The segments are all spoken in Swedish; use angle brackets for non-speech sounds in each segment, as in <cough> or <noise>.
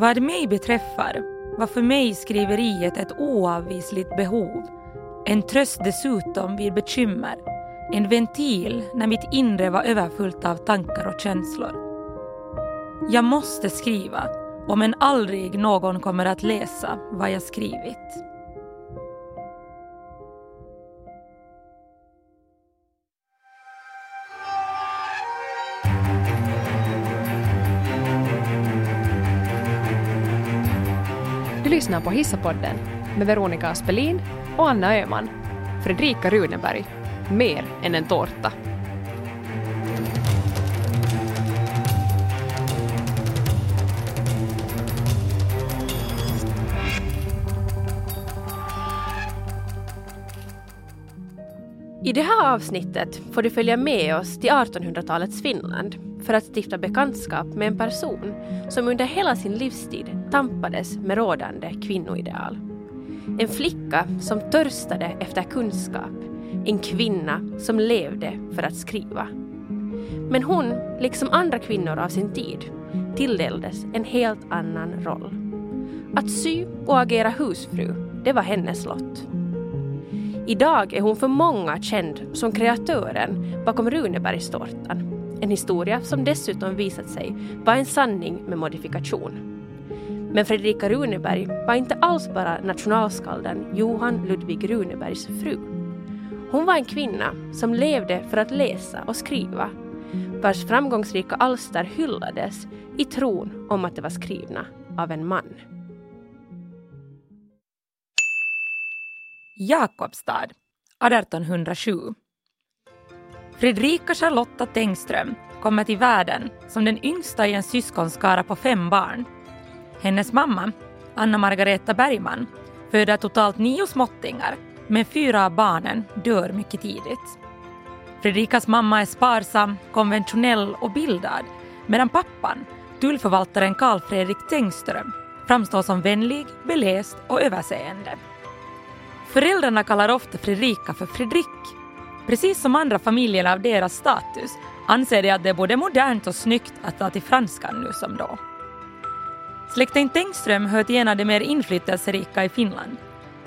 Vad mig beträffar var för mig skriveriet ett oavvisligt behov. En tröst dessutom vid bekymmer. En ventil när mitt inre var överfullt av tankar och känslor. Jag måste skriva, om än aldrig någon kommer att läsa vad jag skrivit. Lyssnar på Hissapodden med Veronica Aspelin och Anna Öhman. Fredrika Runeberg. Mer än en tårta. I det här avsnittet får du följa med oss till 1800-talets Finland för att stifta bekantskap med en person som under hela sin livstid tampades med rådande kvinnoideal. En flicka som törstade efter kunskap, en kvinna som levde för att skriva. Men hon, liksom andra kvinnor av sin tid, tilldelades en helt annan roll. Att sy och agera husfru, det var hennes lott. Idag är hon för många känd som kreatören bakom Runebergstårtan en historia som dessutom visat sig vara en sanning med modifikation. Men Fredrika Runeberg var inte alls bara nationalskalden Johan Ludvig Runebergs fru. Hon var en kvinna som levde för att läsa och skriva, vars framgångsrika alster hyllades i tron om att de var skrivna av en man. Jakobstad 1807 Fredrika Charlotta Tengström kommer till världen som den yngsta i en syskonskara på fem barn. Hennes mamma, Anna Margareta Bergman, föder totalt nio småttingar, men fyra av barnen dör mycket tidigt. Fredrikas mamma är sparsam, konventionell och bildad, medan pappan, tullförvaltaren Karl Fredrik Tengström, framstår som vänlig, beläst och överseende. Föräldrarna kallar ofta Fredrika för Fredrik Precis som andra familjer av deras status anser de att det är både modernt och snyggt att ta till franskan nu som då. Släkten Tengström hör till en av de mer inflytelserika i Finland.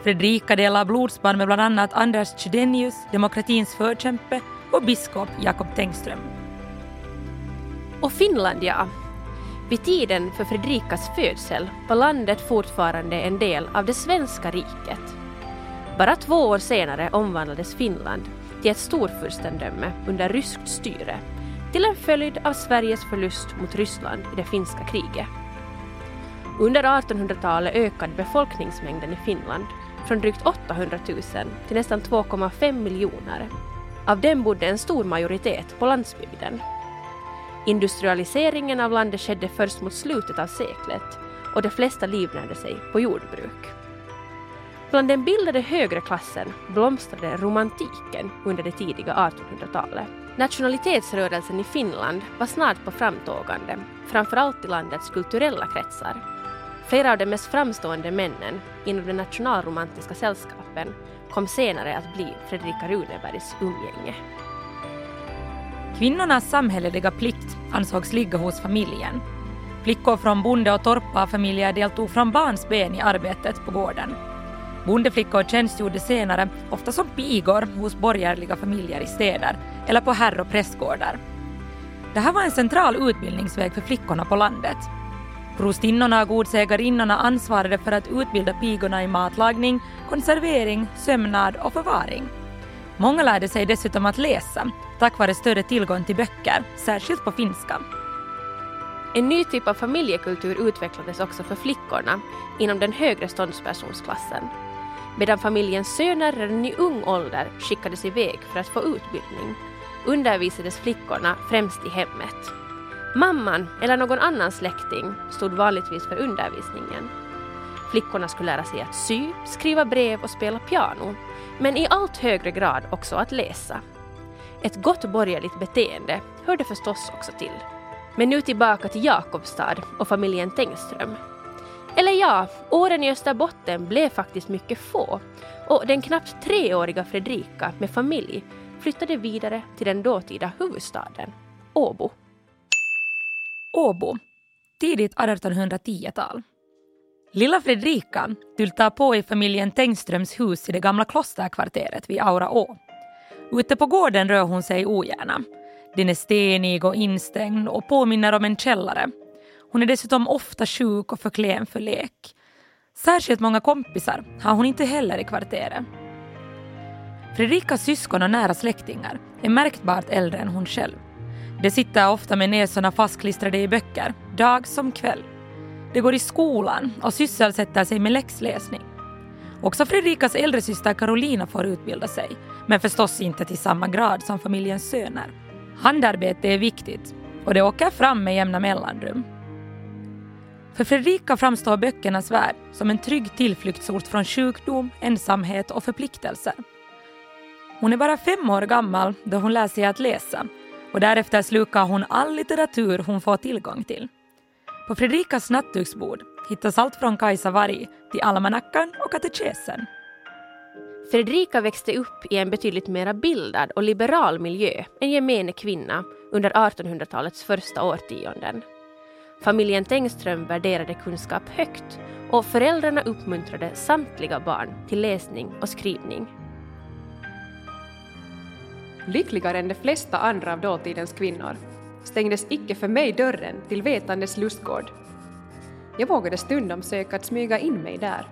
Fredrika delar blodsband med bland annat Anders Chydenius, demokratins förkämpe och biskop Jakob Tengström. Och Finland ja. Vid tiden för Fredrikas födsel var landet fortfarande en del av det svenska riket. Bara två år senare omvandlades Finland till ett storfurstendöme under ryskt styre till en följd av Sveriges förlust mot Ryssland i det finska kriget. Under 1800-talet ökade befolkningsmängden i Finland från drygt 800 000 till nästan 2,5 miljoner. Av dem bodde en stor majoritet på landsbygden. Industrialiseringen av landet skedde först mot slutet av seklet och de flesta livnärde sig på jordbruk. Bland den bildade högre klassen blomstrade romantiken under det tidiga 1800-talet. Nationalitetsrörelsen i Finland var snart på framtågande, framförallt i landets kulturella kretsar. Flera av de mest framstående männen inom de nationalromantiska sällskapen kom senare att bli Fredrika Runebergs umgänge. Kvinnornas samhälleliga plikt ansågs ligga hos familjen. Flickor från bonde och torparfamiljer deltog från barnsben i arbetet på gården. Bondeflickor tjänstgjorde senare ofta som pigor hos borgerliga familjer i städer eller på herr och prästgårdar. Det här var en central utbildningsväg för flickorna på landet. Prostinnorna och godsägarinnorna ansvarade för att utbilda pigorna i matlagning, konservering, sömnad och förvaring. Många lärde sig dessutom att läsa tack vare större tillgång till böcker, särskilt på finska. En ny typ av familjekultur utvecklades också för flickorna inom den högre ståndspersonsklassen medan familjens söner redan i ung ålder skickades iväg för att få utbildning undervisades flickorna främst i hemmet. Mamman eller någon annan släkting stod vanligtvis för undervisningen. Flickorna skulle lära sig att sy, skriva brev och spela piano, men i allt högre grad också att läsa. Ett gott borgerligt beteende hörde förstås också till. Men nu tillbaka till Jakobstad och familjen Tengström eller ja, åren i Österbotten blev faktiskt mycket få och den knappt treåriga Fredrika med familj flyttade vidare till den dåtida huvudstaden, Åbo. Åbo, tidigt 1810-tal. Lilla Fredrika tyltar på i familjen Tengströms hus i det gamla klosterkvarteret vid Aura å. Ute på gården rör hon sig ogärna. Den är stenig och instängd och påminner om en källare. Hon är dessutom ofta sjuk och för klen för lek. Särskilt många kompisar har hon inte heller i kvarteret. Fredrikas syskon och nära släktingar är märkbart äldre än hon själv. De sitter ofta med näsorna fastklistrade i böcker, dag som kväll. De går i skolan och sysselsätter sig med läxläsning. Också Fredrikas äldre syster Carolina får utbilda sig, men förstås inte till samma grad som familjens söner. Handarbete är viktigt och det åker fram med jämna mellanrum. För Fredrika framstår böckernas värld som en trygg tillflyktsort från sjukdom, ensamhet och förpliktelser. Hon är bara fem år gammal då hon lär sig att läsa och därefter slukar hon all litteratur hon får tillgång till. På Fredrikas nattduksbord hittas allt från Kajsa Varg till almanackan och katekesen. Fredrika växte upp i en betydligt mer bildad och liberal miljö än gemene kvinna under 1800-talets första årtionden. Familjen Tengström värderade kunskap högt och föräldrarna uppmuntrade samtliga barn till läsning och skrivning. Lyckligare än de flesta andra av dåtidens kvinnor stängdes icke för mig dörren till vetandes lustgård. Jag vågade stundom söka att smyga in mig där.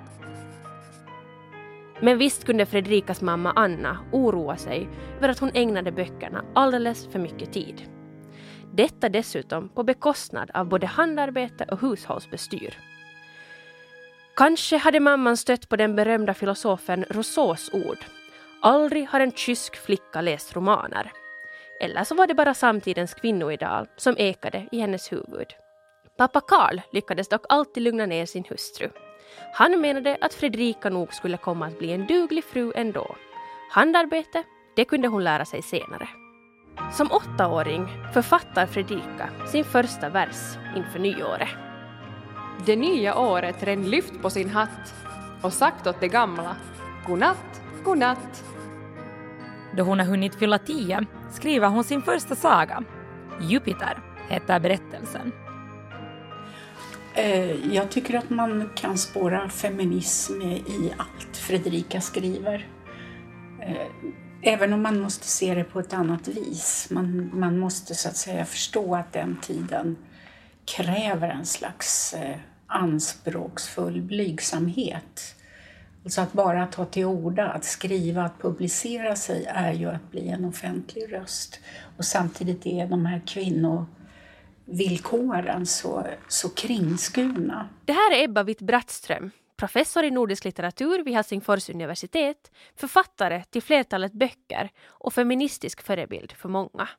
Men visst kunde Fredrikas mamma Anna oroa sig över att hon ägnade böckerna alldeles för mycket tid. Detta dessutom på bekostnad av både handarbete och hushållsbestyr. Kanske hade mamman stött på den berömda filosofen Rousseaus ord Aldrig har en kysk flicka läst romaner. Eller så var det bara samtidens kvinnoideal som ekade i hennes huvud. Pappa Karl lyckades dock alltid lugna ner sin hustru. Han menade att Fredrika nog skulle komma att bli en duglig fru ändå. Handarbete, det kunde hon lära sig senare. Som åttaåring författar Fredrika sin första vers inför nyåret. Det nya året redan lyft på sin hatt och sagt åt det gamla godnatt, godnatt. Då hon har hunnit fylla tio skriver hon sin första saga. Jupiter heter berättelsen. Eh, jag tycker att man kan spåra feminism i allt Fredrika skriver. Eh, även om man måste se det på ett annat vis. Man, man måste så att säga förstå att den tiden kräver en slags eh, anspråksfull blygsamhet. Alltså att bara ta till orda, att skriva, att publicera sig är ju att bli en offentlig röst. Och samtidigt är de här kvinnovillkoren så, så kringskurna. Det här är Ebba Witt-Brattström, professor i nordisk litteratur vid Helsingfors universitet, författare till flertalet böcker och feministisk förebild för många.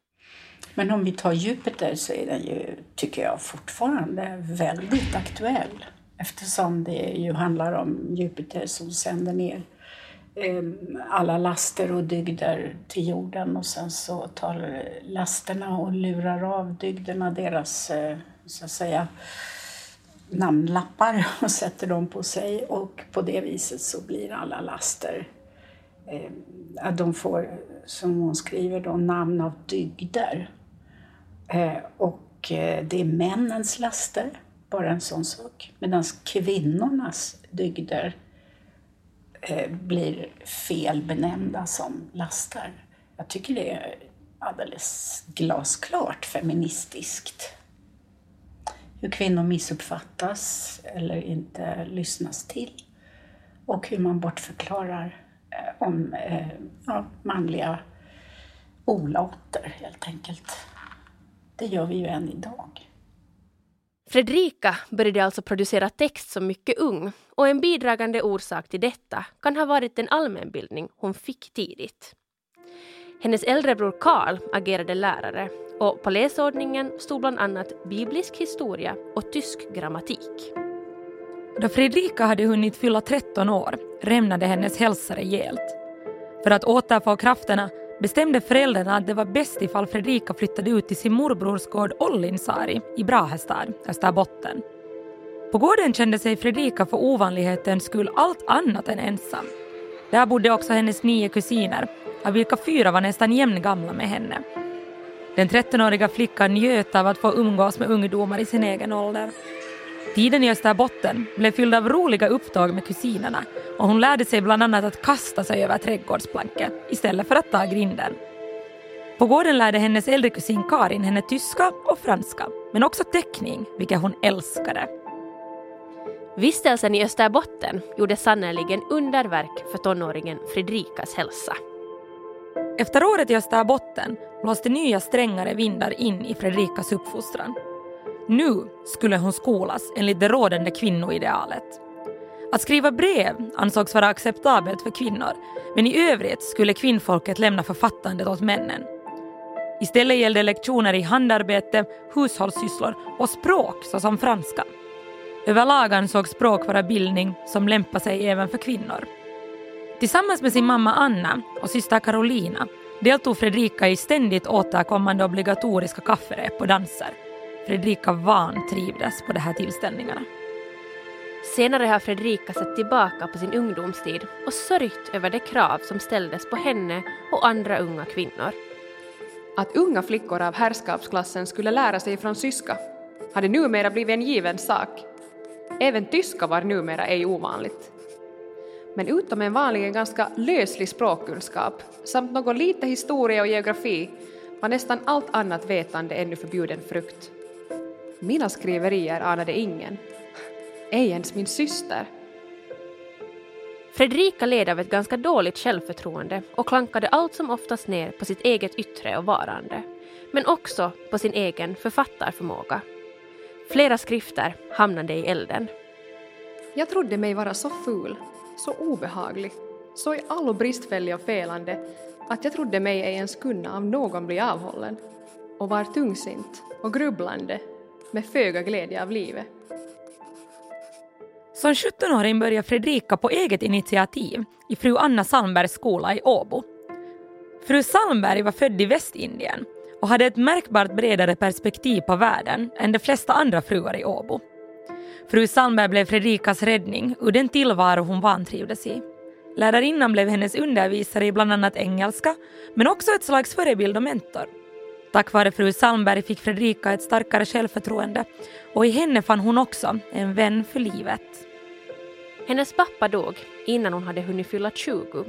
Men om vi tar Jupiter så är den ju, tycker jag, fortfarande väldigt aktuell eftersom det ju handlar om Jupiter som sänder ner ehm, alla laster och dygder till jorden och sen så tar lasterna och lurar av dygderna deras, eh, så att säga, namnlappar <laughs> och sätter dem på sig och på det viset så blir alla laster ehm, att de får, som hon skriver, då, namn av dygder. Eh, och eh, det är männens laster, bara en sån sak. Medan kvinnornas dygder eh, blir fel benämnda som lastar. Jag tycker det är alldeles glasklart feministiskt hur kvinnor missuppfattas eller inte lyssnas till och hur man bortförklarar eh, om eh, ja, manliga olater helt enkelt. Det gör vi ju än idag. Fredrika började alltså producera text som mycket ung och en bidragande orsak till detta kan ha varit den allmänbildning hon fick tidigt. Hennes äldre bror Karl agerade lärare och på läsordningen stod bland annat biblisk historia och tysk grammatik. Då Fredrika hade hunnit fylla 13 år rämnade hennes hälsa rejält. För att återfå krafterna bestämde föräldrarna att det var bäst ifall Fredrika flyttade ut till sin morbrors gård Ollinsari i Brahestad, Österbotten. På gården kände sig Fredrika för ovanlighetens skull allt annat än ensam. Där bodde också hennes nio kusiner, av vilka fyra var nästan jämngamla med henne. Den 13-åriga flickan njöt av att få umgås med ungdomar i sin egen ålder. Tiden i Österbotten blev fylld av roliga upptåg med kusinerna och hon lärde sig bland annat att kasta sig över trädgårdsplanket istället för att ta grinden. På gården lärde hennes äldre kusin Karin henne tyska och franska, men också teckning, vilket hon älskade. Vistelsen i Österbotten gjorde sannerligen underverk för tonåringen Fredrikas hälsa. Efter året i Österbotten blåste nya strängare vindar in i Fredrikas uppfostran. Nu skulle hon skolas enligt det rådande kvinnoidealet. Att skriva brev ansågs vara acceptabelt för kvinnor men i övrigt skulle kvinnfolket lämna författandet åt männen. Istället gällde lektioner i handarbete, hushållssysslor och språk såsom franska. Överlag ansågs språk vara bildning som lämpar sig även för kvinnor. Tillsammans med sin mamma Anna och syster Carolina deltog Fredrika i ständigt återkommande obligatoriska kafferep och danser. Fredrika vantrivdes på de här tillställningarna. Senare har Fredrika sett tillbaka på sin ungdomstid och sörjt över de krav som ställdes på henne och andra unga kvinnor. Att unga flickor av herrskapsklassen skulle lära sig fransyska hade numera blivit en given sak. Även tyska var numera ej ovanligt. Men utom en vanligen ganska löslig språkkunskap samt något lite historia och geografi var nästan allt annat vetande ännu förbjuden frukt. Mina skriverier anade ingen, ej ens min syster. Fredrika led av ett ganska dåligt självförtroende och klankade allt som oftast ner på sitt eget yttre och varande, men också på sin egen författarförmåga. Flera skrifter hamnade i elden. Jag trodde mig vara så ful, så obehaglig, så i allo bristfällig och felande att jag trodde mig ej ens kunna av någon bli avhållen och var tungsint och grubblande med föga glädje av livet. Som 17-åring började Fredrika på eget initiativ i fru Anna Salmbergs skola i Åbo. Fru Salmberg var född i Västindien och hade ett märkbart bredare perspektiv på världen än de flesta andra fruar i Åbo. Fru Salmberg blev Fredrikas räddning ur den tillvaro hon vantrivdes i. Lärarinnan blev hennes undervisare i bland annat engelska, men också ett slags förebild och mentor. Tack vare fru Salmberg fick Fredrika ett starkare självförtroende och i henne fann hon också en vän för livet. Hennes pappa dog innan hon hade hunnit fylla 20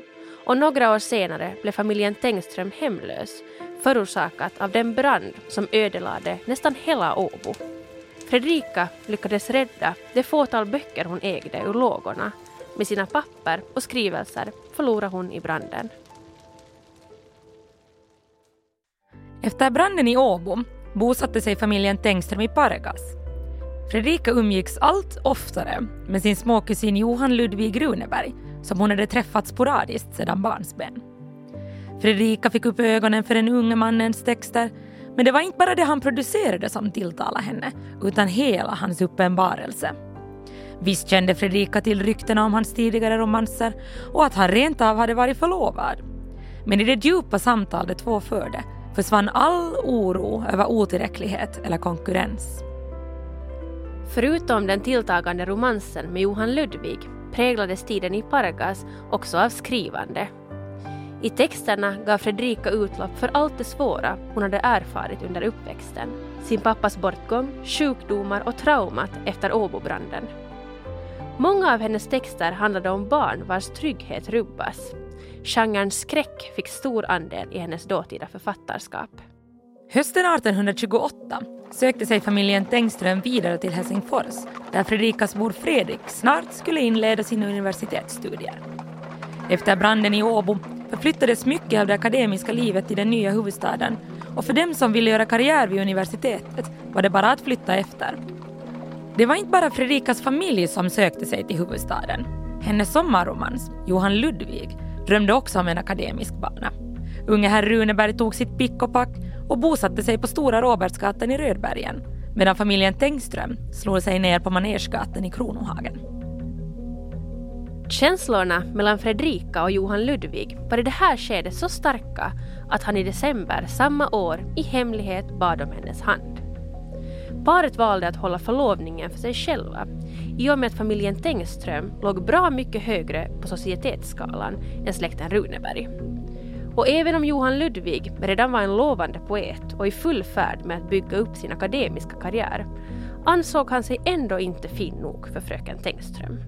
och några år senare blev familjen Tengström hemlös förorsakat av den brand som ödelade nästan hela Åbo. Fredrika lyckades rädda det fåtal böcker hon ägde ur lågorna. Med sina papper och skrivelser förlorade hon i branden. Efter branden i Åbo bosatte sig familjen Tengström i Pargas. Fredrika umgicks allt oftare med sin småkusin Johan Ludvig Runeberg som hon hade träffat sporadiskt sedan barnsben. Fredrika fick upp ögonen för den unge mannens texter men det var inte bara det han producerade som tilltalade henne utan hela hans uppenbarelse. Visst kände Fredrika till ryktena om hans tidigare romanser och att han rent av hade varit förlovad. Men i det djupa samtal de två förde försvann all oro över otillräcklighet eller konkurrens. Förutom den tilltagande romansen med Johan Ludvig präglades tiden i Pargas också av skrivande. I texterna gav Fredrika utlopp för allt det svåra hon hade erfarit under uppväxten. Sin pappas bortgång, sjukdomar och traumat efter Åbobranden. Många av hennes texter handlade om barn vars trygghet rubbas. Genren skräck fick stor andel i hennes dåtida författarskap. Hösten 1828 sökte sig familjen Tengström vidare till Helsingfors där Fredrikas mor Fredrik snart skulle inleda sina universitetsstudier. Efter branden i Åbo förflyttades mycket av det akademiska livet till den nya huvudstaden och för dem som ville göra karriär vid universitetet var det bara att flytta efter. Det var inte bara Fredrikas familj som sökte sig till huvudstaden. Hennes sommarromans, Johan Ludvig, drömde också om en akademisk bana. Unge herr Runeberg tog sitt pick och pack och bosatte sig på Stora Robertsgatan i Rödbergen medan familjen Tengström slog sig ner på Manegegatan i Kronohagen. Känslorna mellan Fredrika och Johan Ludvig var i det här skedet så starka att han i december samma år i hemlighet bad om hennes hand. Paret valde att hålla förlovningen för sig själva i och med att familjen Tengström låg bra mycket högre på societetsskalan än släkten Runeberg. Och även om Johan Ludvig redan var en lovande poet och i full färd med att bygga upp sin akademiska karriär ansåg han sig ändå inte fin nog för fröken Tengström.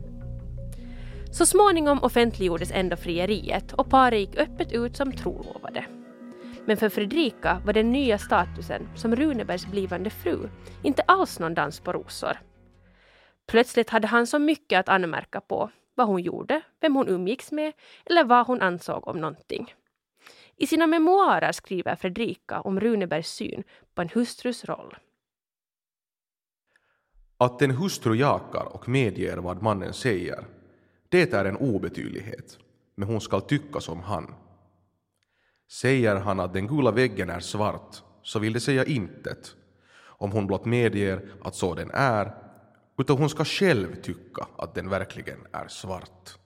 Så småningom offentliggjordes ändå frieriet och paret gick öppet ut som trolovade. Men för Fredrika var den nya statusen som Runebergs blivande fru inte alls någon dans på rosor. Plötsligt hade han så mycket att anmärka på, vad hon gjorde, vem hon umgicks med eller vad hon ansåg om någonting. I sina memoarer skriver Fredrika om Runebergs syn på en hustrus roll. Att en hustru jakar och medger vad mannen säger, det är en obetydlighet, men hon skall tycka som han. Säger han att den gula väggen är svart, så vill det säga intet, om hon blott medger att så den är, utan hon ska själv tycka att den verkligen är svart.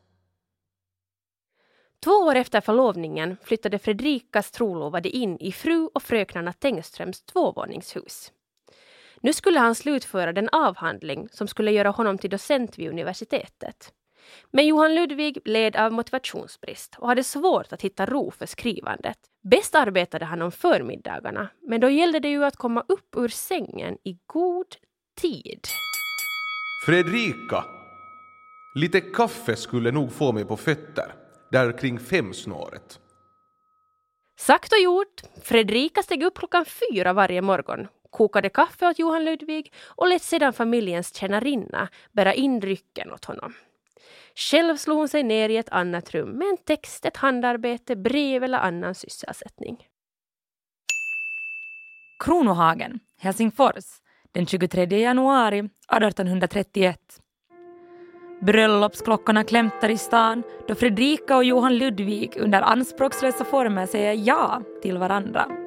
Två år efter förlovningen flyttade Fredrikas trolovade in i fru och fröknarna Tengströms tvåvåningshus. Nu skulle han slutföra den avhandling som skulle göra honom till docent vid universitetet. Men Johan Ludvig led av motivationsbrist och hade svårt att hitta ro för skrivandet. Bäst arbetade han om förmiddagarna, men då gällde det ju att komma upp ur sängen i god tid. Fredrika! Lite kaffe skulle nog få mig på fötter, där kring fem-snåret. Sagt och gjort. Fredrika steg upp klockan fyra varje morgon, kokade kaffe åt Johan Ludvig och lät sedan familjens tjänarinna bära in drycken åt honom. Själv slog hon sig ner i ett annat rum med en text, ett handarbete, brev eller annan sysselsättning. Kronohagen, Helsingfors, den 23 januari 1831. Bröllopsklockorna klämtar i stan då Fredrika och Johan Ludvig under anspråkslösa former säger ja till varandra.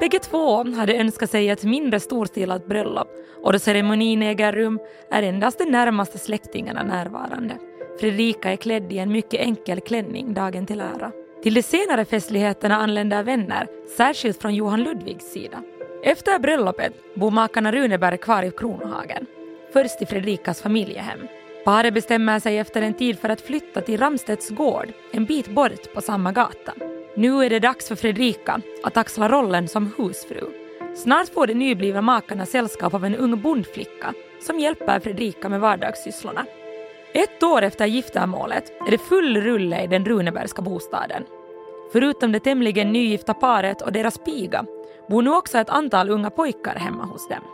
Bägge två hade önskat sig ett mindre storstilat bröllop och då ceremonin äger rum är endast de närmaste släktingarna närvarande. Fredrika är klädd i en mycket enkel klänning dagen till ära. Till de senare festligheterna anländer vänner, särskilt från Johan Ludvigs sida. Efter bröllopet bor makarna Runeberg kvar i Kronohagen, först i Fredrikas familjehem. Paret bestämmer sig efter en tid för att flytta till Ramstedts gård, en bit bort på samma gata. Nu är det dags för Fredrika att axla rollen som husfru. Snart får de nyblivna makarna sällskap av en ung bondflicka som hjälper Fredrika med vardagssysslorna. Ett år efter giftermålet är det full rulle i den Runebergska bostaden. Förutom det tämligen nygifta paret och deras piga bor nu också ett antal unga pojkar hemma hos dem.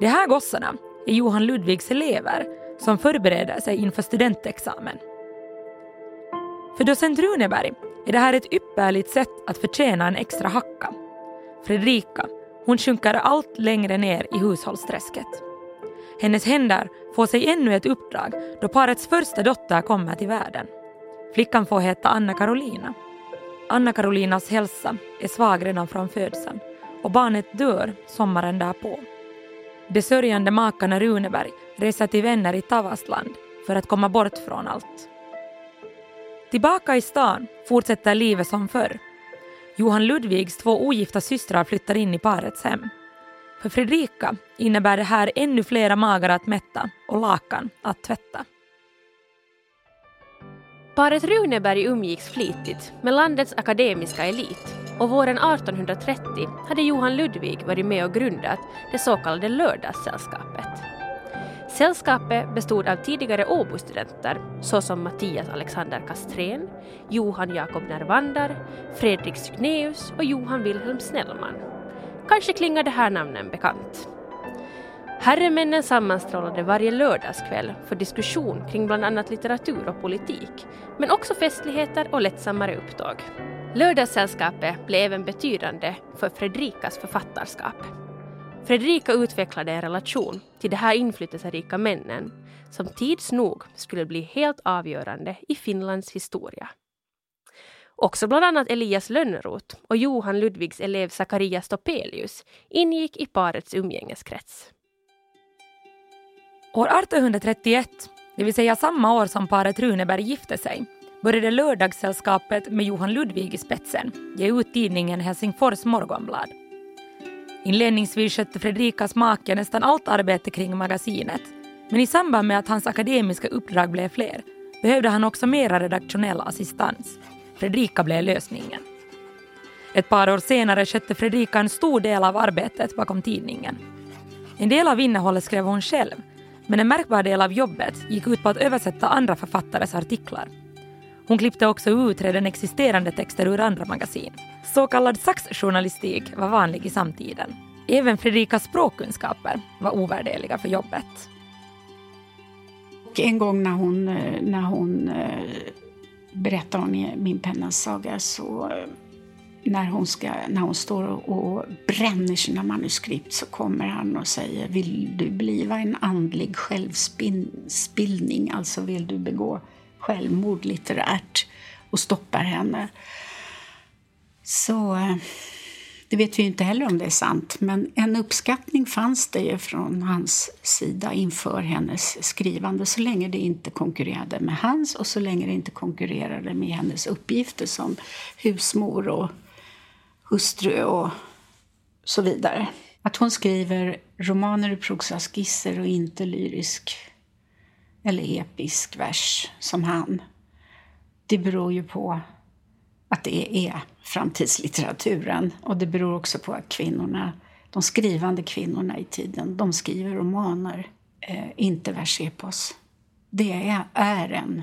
De här gossarna är Johan Ludvigs elever som förbereder sig inför studentexamen. För docent Runeberg är det här ett ypperligt sätt att förtjäna en extra hacka. Fredrika, hon sjunker allt längre ner i hushållsträsket. Hennes händer får sig ännu ett uppdrag då parets första dotter kommer till världen. Flickan får heta Anna Karolina. Anna Karolinas hälsa är svag redan från födseln och barnet dör sommaren därpå. De sörjande makarna Runeberg reser till vänner i Tavastland för att komma bort från allt. Tillbaka i stan fortsätter livet som förr. Johan Ludvigs två ogifta systrar flyttar in i parets hem. För Fredrika innebär det här ännu flera magar att mätta och lakan att tvätta. Paret Runeberg umgicks flitigt med landets akademiska elit och våren 1830 hade Johan Ludvig varit med och grundat det så kallade Lördagssällskapet. Sällskapet bestod av tidigare Åbostudenter såsom Mattias Alexander Kastrén, Johan Jakob Nervander, Fredrik Sygneus och Johan Wilhelm Snellman. Kanske klingar det här namnen bekant. Herremännen sammanstrålade varje lördagskväll för diskussion kring bland annat litteratur och politik, men också festligheter och lättsammare upptåg. Lördagssällskapet blev även betydande för Fredrikas författarskap. Fredrika utvecklade en relation till de här inflytelserika männen som tids nog skulle bli helt avgörande i Finlands historia. Också bland annat Elias Lönnroth och Johan Ludvigs elev Zacharias Topelius ingick i parets umgängeskrets. År 1831, det vill säga samma år som paret Runeberg gifte sig, började Lördagssällskapet med Johan Ludvig i spetsen ge ut tidningen Helsingfors Morgonblad. Inledningsvis skötte Fredrikas make nästan allt arbete kring magasinet men i samband med att hans akademiska uppdrag blev fler behövde han också mera redaktionell assistans. Fredrika blev lösningen. Ett par år senare skötte Fredrika en stor del av arbetet bakom tidningen. En del av innehållet skrev hon själv, men en märkbar del av jobbet gick ut på att översätta andra författares artiklar. Hon klippte också ut redan existerande texter ur andra magasin. Så kallad saxjournalistik var vanlig i samtiden. Även Fredrikas språkkunskaper var ovärderliga för jobbet. En gång när hon, eh, när hon eh, berättade om min pennas saga så eh, när hon, ska, när hon står och bränner sina manuskript så kommer han och säger Vill du bliva en andlig självspillning? Alltså vill du begå självmord litterärt? Och stoppar henne. Så eh, det vet vi inte heller om det är sant, men en uppskattning fanns det ju från hans sida inför hennes skrivande så länge det inte konkurrerade med hans och så länge det inte konkurrerade med hennes uppgifter som husmor och hustru och så vidare. Att hon skriver romaner och prosaskisser och inte lyrisk eller episk vers som han, det beror ju på att det är framtidslitteraturen. Och det beror också på att kvinnorna, de skrivande kvinnorna i tiden, de skriver romaner, eh, inte versepos. Det är, är en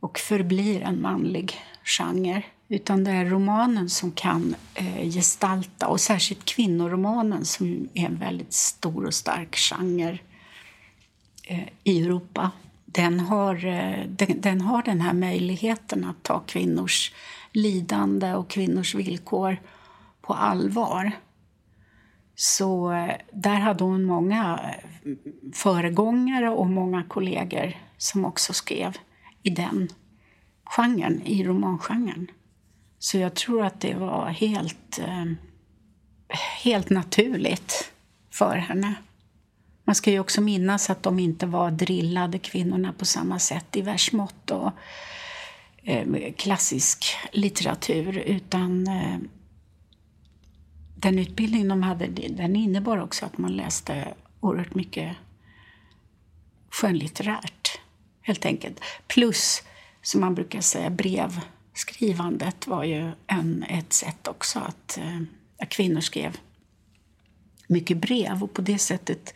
och förblir en manlig genre. Utan det är romanen som kan eh, gestalta, och särskilt kvinnoromanen som är en väldigt stor och stark genre Eh, i Europa. Den har, eh, den, den, har den här möjligheten att ta kvinnors lidande och kvinnors villkor på allvar. Så eh, där hade hon många föregångare och många kollegor som också skrev i den genren, i romangenren. Så jag tror att det var helt, helt naturligt för henne. Man ska ju också minnas att de inte var drillade, kvinnorna, på samma sätt i versmått och Eh, klassisk litteratur utan eh, den utbildning de hade den innebar också att man läste oerhört mycket skönlitterärt, helt enkelt. Plus, som man brukar säga, brevskrivandet var ju en, ett sätt också att, eh, att kvinnor skrev mycket brev och på det sättet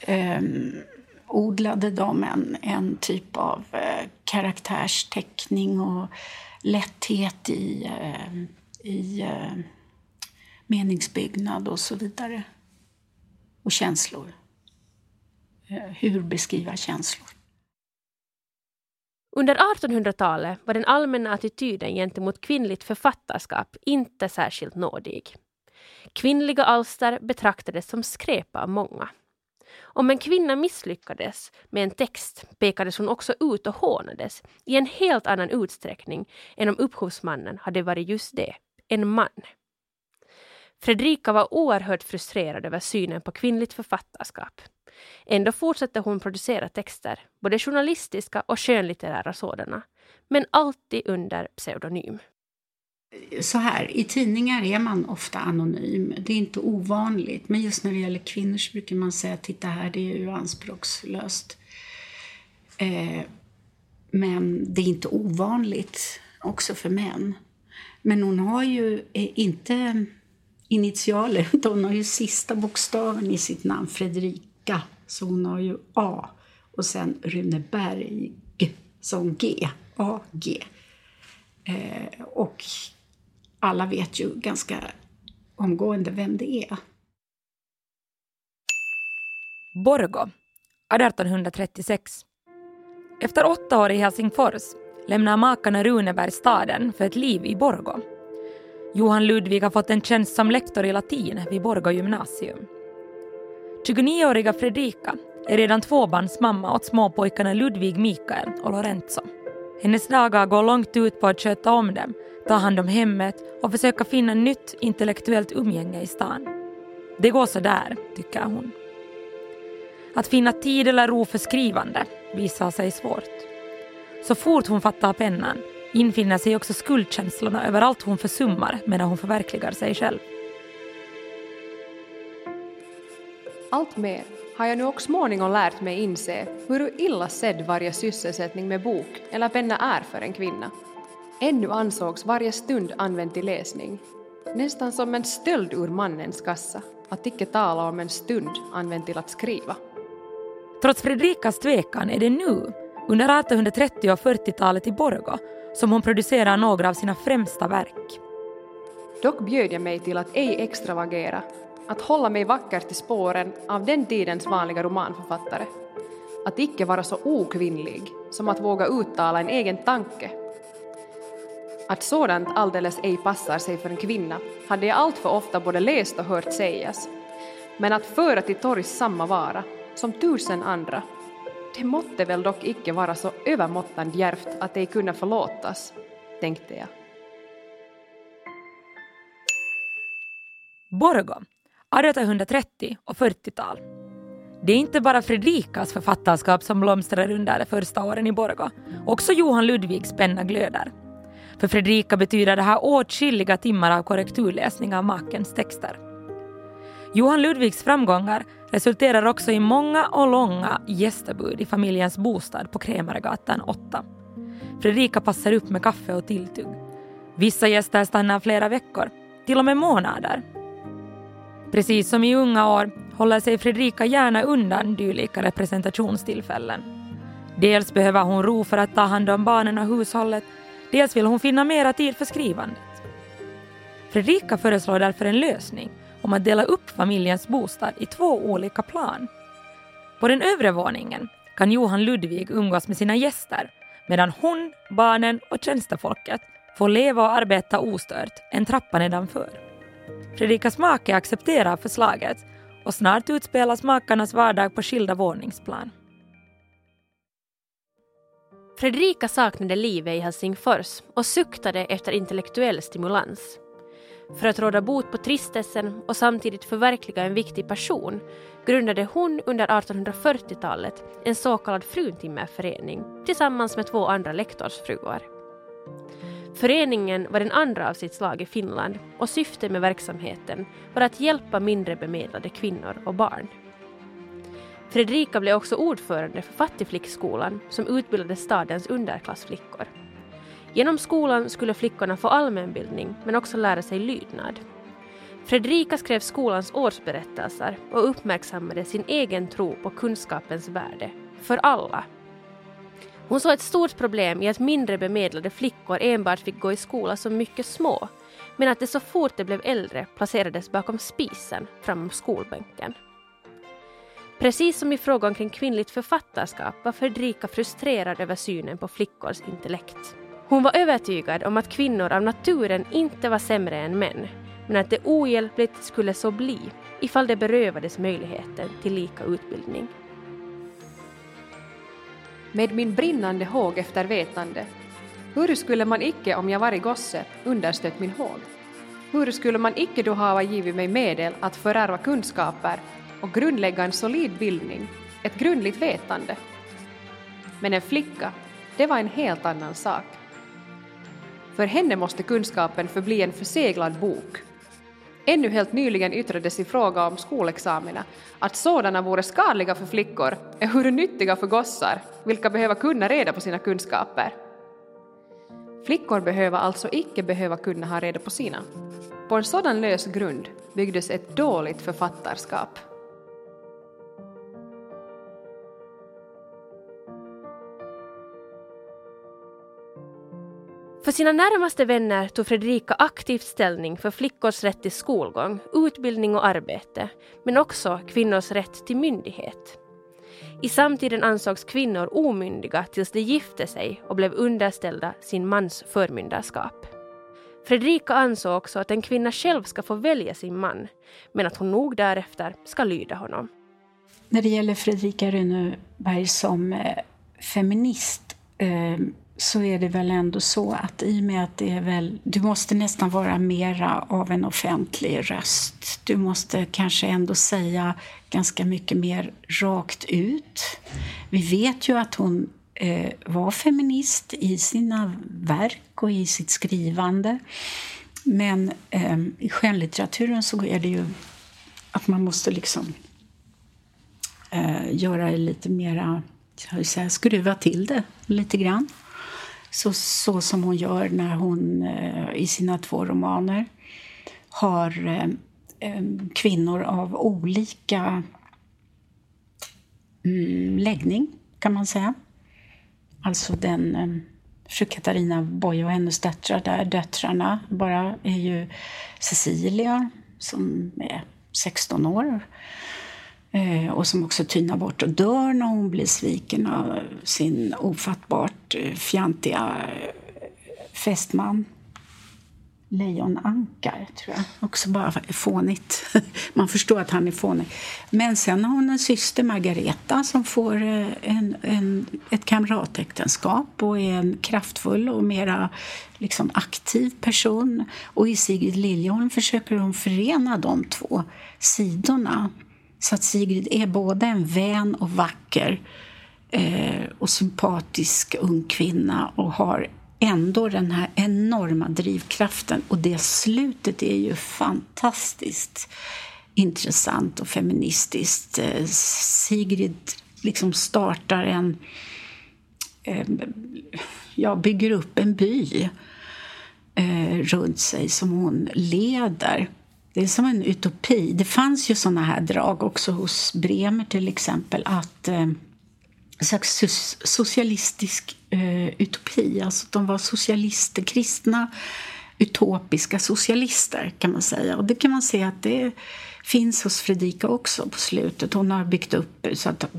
eh, odlade de en, en typ av eh, karaktärsteckning och lätthet i, eh, i eh, meningsbyggnad och så vidare. Och känslor. Eh, hur beskriva känslor? Under 1800-talet var den allmänna attityden gentemot kvinnligt författarskap inte särskilt nådig. Kvinnliga alster betraktades som skräp av många. Om en kvinna misslyckades med en text pekades hon också ut och hånades i en helt annan utsträckning än om upphovsmannen hade varit just det, en man. Fredrika var oerhört frustrerad över synen på kvinnligt författarskap. Ändå fortsatte hon producera texter, både journalistiska och skönlitterära sådana, men alltid under pseudonym så här, i tidningar är man ofta anonym. Det är inte ovanligt. Men just när det gäller kvinnor så brukar man säga titta här, det är ju anspråkslöst. Eh, men det är inte ovanligt också för män. Men hon har ju eh, inte initialer, <laughs> hon har ju sista bokstaven i sitt namn, Fredrika. Så hon har ju A och sen Runeberg som G, A-G. Eh, och alla vet ju ganska omgående vem det är. Borgo, 1836. Efter åtta år i Helsingfors lämnar makarna Runeberg staden för ett liv i Borgo. Johan Ludvig har fått en tjänst som lektor i latin vid Borgo gymnasium. 29-åriga Fredrika är redan tvåbarnsmamma åt småpojkarna Ludvig Mikael och Lorenzo. Hennes dagar går långt ut på att sköta om dem ta hand om hemmet och försöka finna nytt intellektuellt umgänge i stan. Det går så där, tycker hon. Att finna tid eller ro för skrivande visar sig svårt. Så fort hon fattar pennan infinner sig också skuldkänslorna över allt hon försummar medan hon förverkligar sig själv. Allt mer har jag nu också småningom lärt mig inse hur illa sedd varje sysselsättning med bok eller penna är för en kvinna. Ännu ansågs varje stund använd till läsning, nästan som en stöld ur mannens kassa, att icke tala om en stund använd till att skriva. Trots Fredrikas tvekan är det nu, under 1830 och 40-talet i Borgå, som hon producerar några av sina främsta verk. Dock bjöd jag mig till att ej extravagera, att hålla mig vackert i spåren av den tidens vanliga romanförfattare. Att icke vara så okvinnlig som att våga uttala en egen tanke. Att sådant alldeles ej passar sig för en kvinna hade jag alltför ofta både läst och hört sägas. Men att föra till torgs samma vara, som tusen andra, det måtte väl dock icke vara så övermåttan djärvt att ej kunna förlåtas, tänkte jag. Borgå, 1830 och 40-tal. Det är inte bara Fredrikas författarskap som blomstrar under de första åren i Borgå. Också Johan Ludvigs penna glöder. För Fredrika betyder det här åtskilliga timmar av korrekturläsning av makens texter. Johan Ludvigs framgångar resulterar också i många och långa gästabud i familjens bostad på Krämaregatan 8. Fredrika passar upp med kaffe och tilltugg. Vissa gäster stannar flera veckor, till och med månader. Precis som i unga år håller sig Fredrika gärna undan dylika representationstillfällen. Dels behöver hon ro för att ta hand om barnen och hushållet, dels vill hon finna mera tid för skrivandet. Fredrika föreslår därför en lösning om att dela upp familjens bostad i två olika plan. På den övre våningen kan Johan Ludvig umgås med sina gäster medan hon, barnen och tjänstefolket får leva och arbeta ostört en trappa nedanför. Fredrikas make accepterar förslaget och snart utspelas makarnas vardag på skilda våningsplan. Fredrika saknade livet i Helsingfors och suktade efter intellektuell stimulans. För att råda bot på tristessen och samtidigt förverkliga en viktig passion grundade hon under 1840-talet en så kallad fruntimmerförening tillsammans med två andra lektorsfruar. Föreningen var den andra av sitt slag i Finland och syftet med verksamheten var att hjälpa mindre bemedlade kvinnor och barn. Fredrika blev också ordförande för Fattigflickskolan som utbildade stadens underklassflickor. Genom skolan skulle flickorna få allmänbildning men också lära sig lydnad. Fredrika skrev skolans årsberättelser och uppmärksammade sin egen tro på kunskapens värde, för alla. Hon såg ett stort problem i att mindre bemedlade flickor enbart fick gå i skola som mycket små, men att de så fort de blev äldre placerades bakom spisen framom skolbänken. Precis som i frågan kring kvinnligt författarskap var Fredrika frustrerad över synen på flickors intellekt. Hon var övertygad om att kvinnor av naturen inte var sämre än män, men att det ohjälpligt skulle så bli ifall de berövades möjligheten till lika utbildning. Med min brinnande håg efter vetande, hur skulle man icke om jag varit gosse understött min håg? Hur skulle man icke då hava givit mig medel att förärva kunskaper och grundlägga en solid bildning, ett grundligt vetande? Men en flicka, det var en helt annan sak. För henne måste kunskapen förbli en förseglad bok. Ännu helt nyligen yttrades i fråga om skolexamina att sådana vore skadliga för flickor, ehuru nyttiga för gossar, vilka behöver kunna reda på sina kunskaper. Flickor behöver alltså icke behöva kunna ha reda på sina. På en sådan lös grund byggdes ett dåligt författarskap. För sina närmaste vänner tog Fredrika aktivt ställning för flickors rätt till skolgång, utbildning och arbete, men också kvinnors rätt till myndighet. I samtiden ansågs kvinnor omyndiga tills de gifte sig och blev underställda sin mans förmyndarskap. Fredrika ansåg också att en kvinna själv ska få välja sin man, men att hon nog därefter ska lyda honom. När det gäller Fredrika Rönneberg som eh, feminist eh, så är det väl ändå så att i och med att det är väl, du måste nästan vara mera av en offentlig röst. Du måste kanske ändå säga ganska mycket mer rakt ut. Vi vet ju att hon eh, var feminist i sina verk och i sitt skrivande. Men eh, i skönlitteraturen så är det ju att man måste liksom eh, göra det lite mera, säga, skruva till det lite grann. Så, så som hon gör när hon eh, i sina två romaner har eh, eh, kvinnor av olika mm, läggning, kan man säga. Alltså den fru Katarina Boye och hennes döttrar där. Döttrarna bara är ju Cecilia som är 16 år Eh, och som också tynar bort och dör när hon blir sviken av sin ofattbart eh, fjantiga eh, fästman. Lejonankar, tror jag. Också bara fånigt. <laughs> Man förstår att han är fånig. Men sen har hon en syster, Margareta, som får en, en, ett kamratäktenskap och är en kraftfull och mera liksom, aktiv person. Och i Sigrid Liljeholm försöker hon förena de två sidorna. Så att Sigrid är både en vän och vacker eh, och sympatisk ung kvinna och har ändå den här enorma drivkraften. Och det slutet är ju fantastiskt intressant och feministiskt. Eh, Sigrid liksom startar en... Eh, ja, bygger upp en by eh, runt sig som hon leder. Det är som en utopi. Det fanns ju såna här drag också hos Bremer till exempel. att eh, en slags socialistisk eh, utopi. Alltså de var socialister, kristna utopiska socialister kan man säga. Och det kan man se att det finns hos Fredrika också på slutet. Hon har byggt upp så att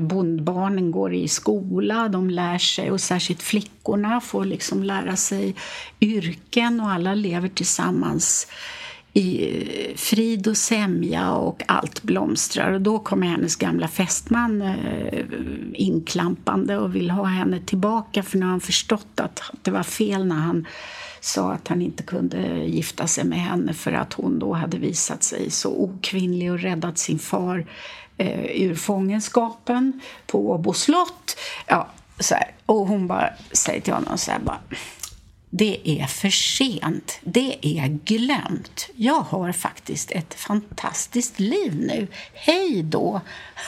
bondbarnen går i skola, de lär sig och särskilt flickorna får liksom lära sig yrken och alla lever tillsammans i eh, frid och sämja och allt blomstrar. Och då kommer hennes gamla fästman eh, inklampande och vill ha henne tillbaka för nu har han förstått att det var fel när han sa att han inte kunde gifta sig med henne för att hon då hade visat sig så okvinnlig och räddat sin far eh, ur fångenskapen på Åbo slott. Ja, så här. Och hon bara säger till honom så här bara det är för sent. Det är glömt. Jag har faktiskt ett fantastiskt liv nu. Hej då,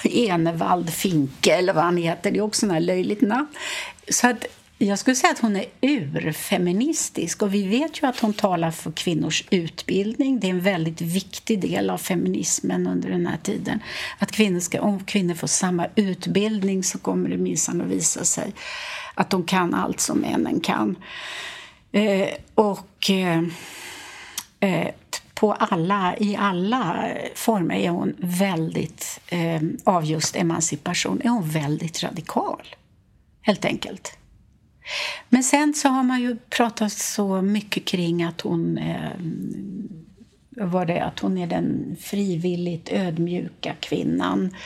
Enevald Finke, eller vad han heter. Det är också ett löjligt namn. Så att jag skulle säga att hon är urfeministisk. Och vi vet ju att hon talar för kvinnors utbildning. Det är en väldigt viktig del av feminismen under den här tiden. Att kvinnor ska, om kvinnor får samma utbildning så kommer det minsann att visa sig att de kan allt som männen kan. Eh, och eh, eh, på alla, i alla former är hon väldigt, eh, av just emancipation, är hon väldigt radikal. Helt enkelt. Men sen så har man ju pratat så mycket kring att hon eh, var det att hon är den frivilligt ödmjuka kvinnan.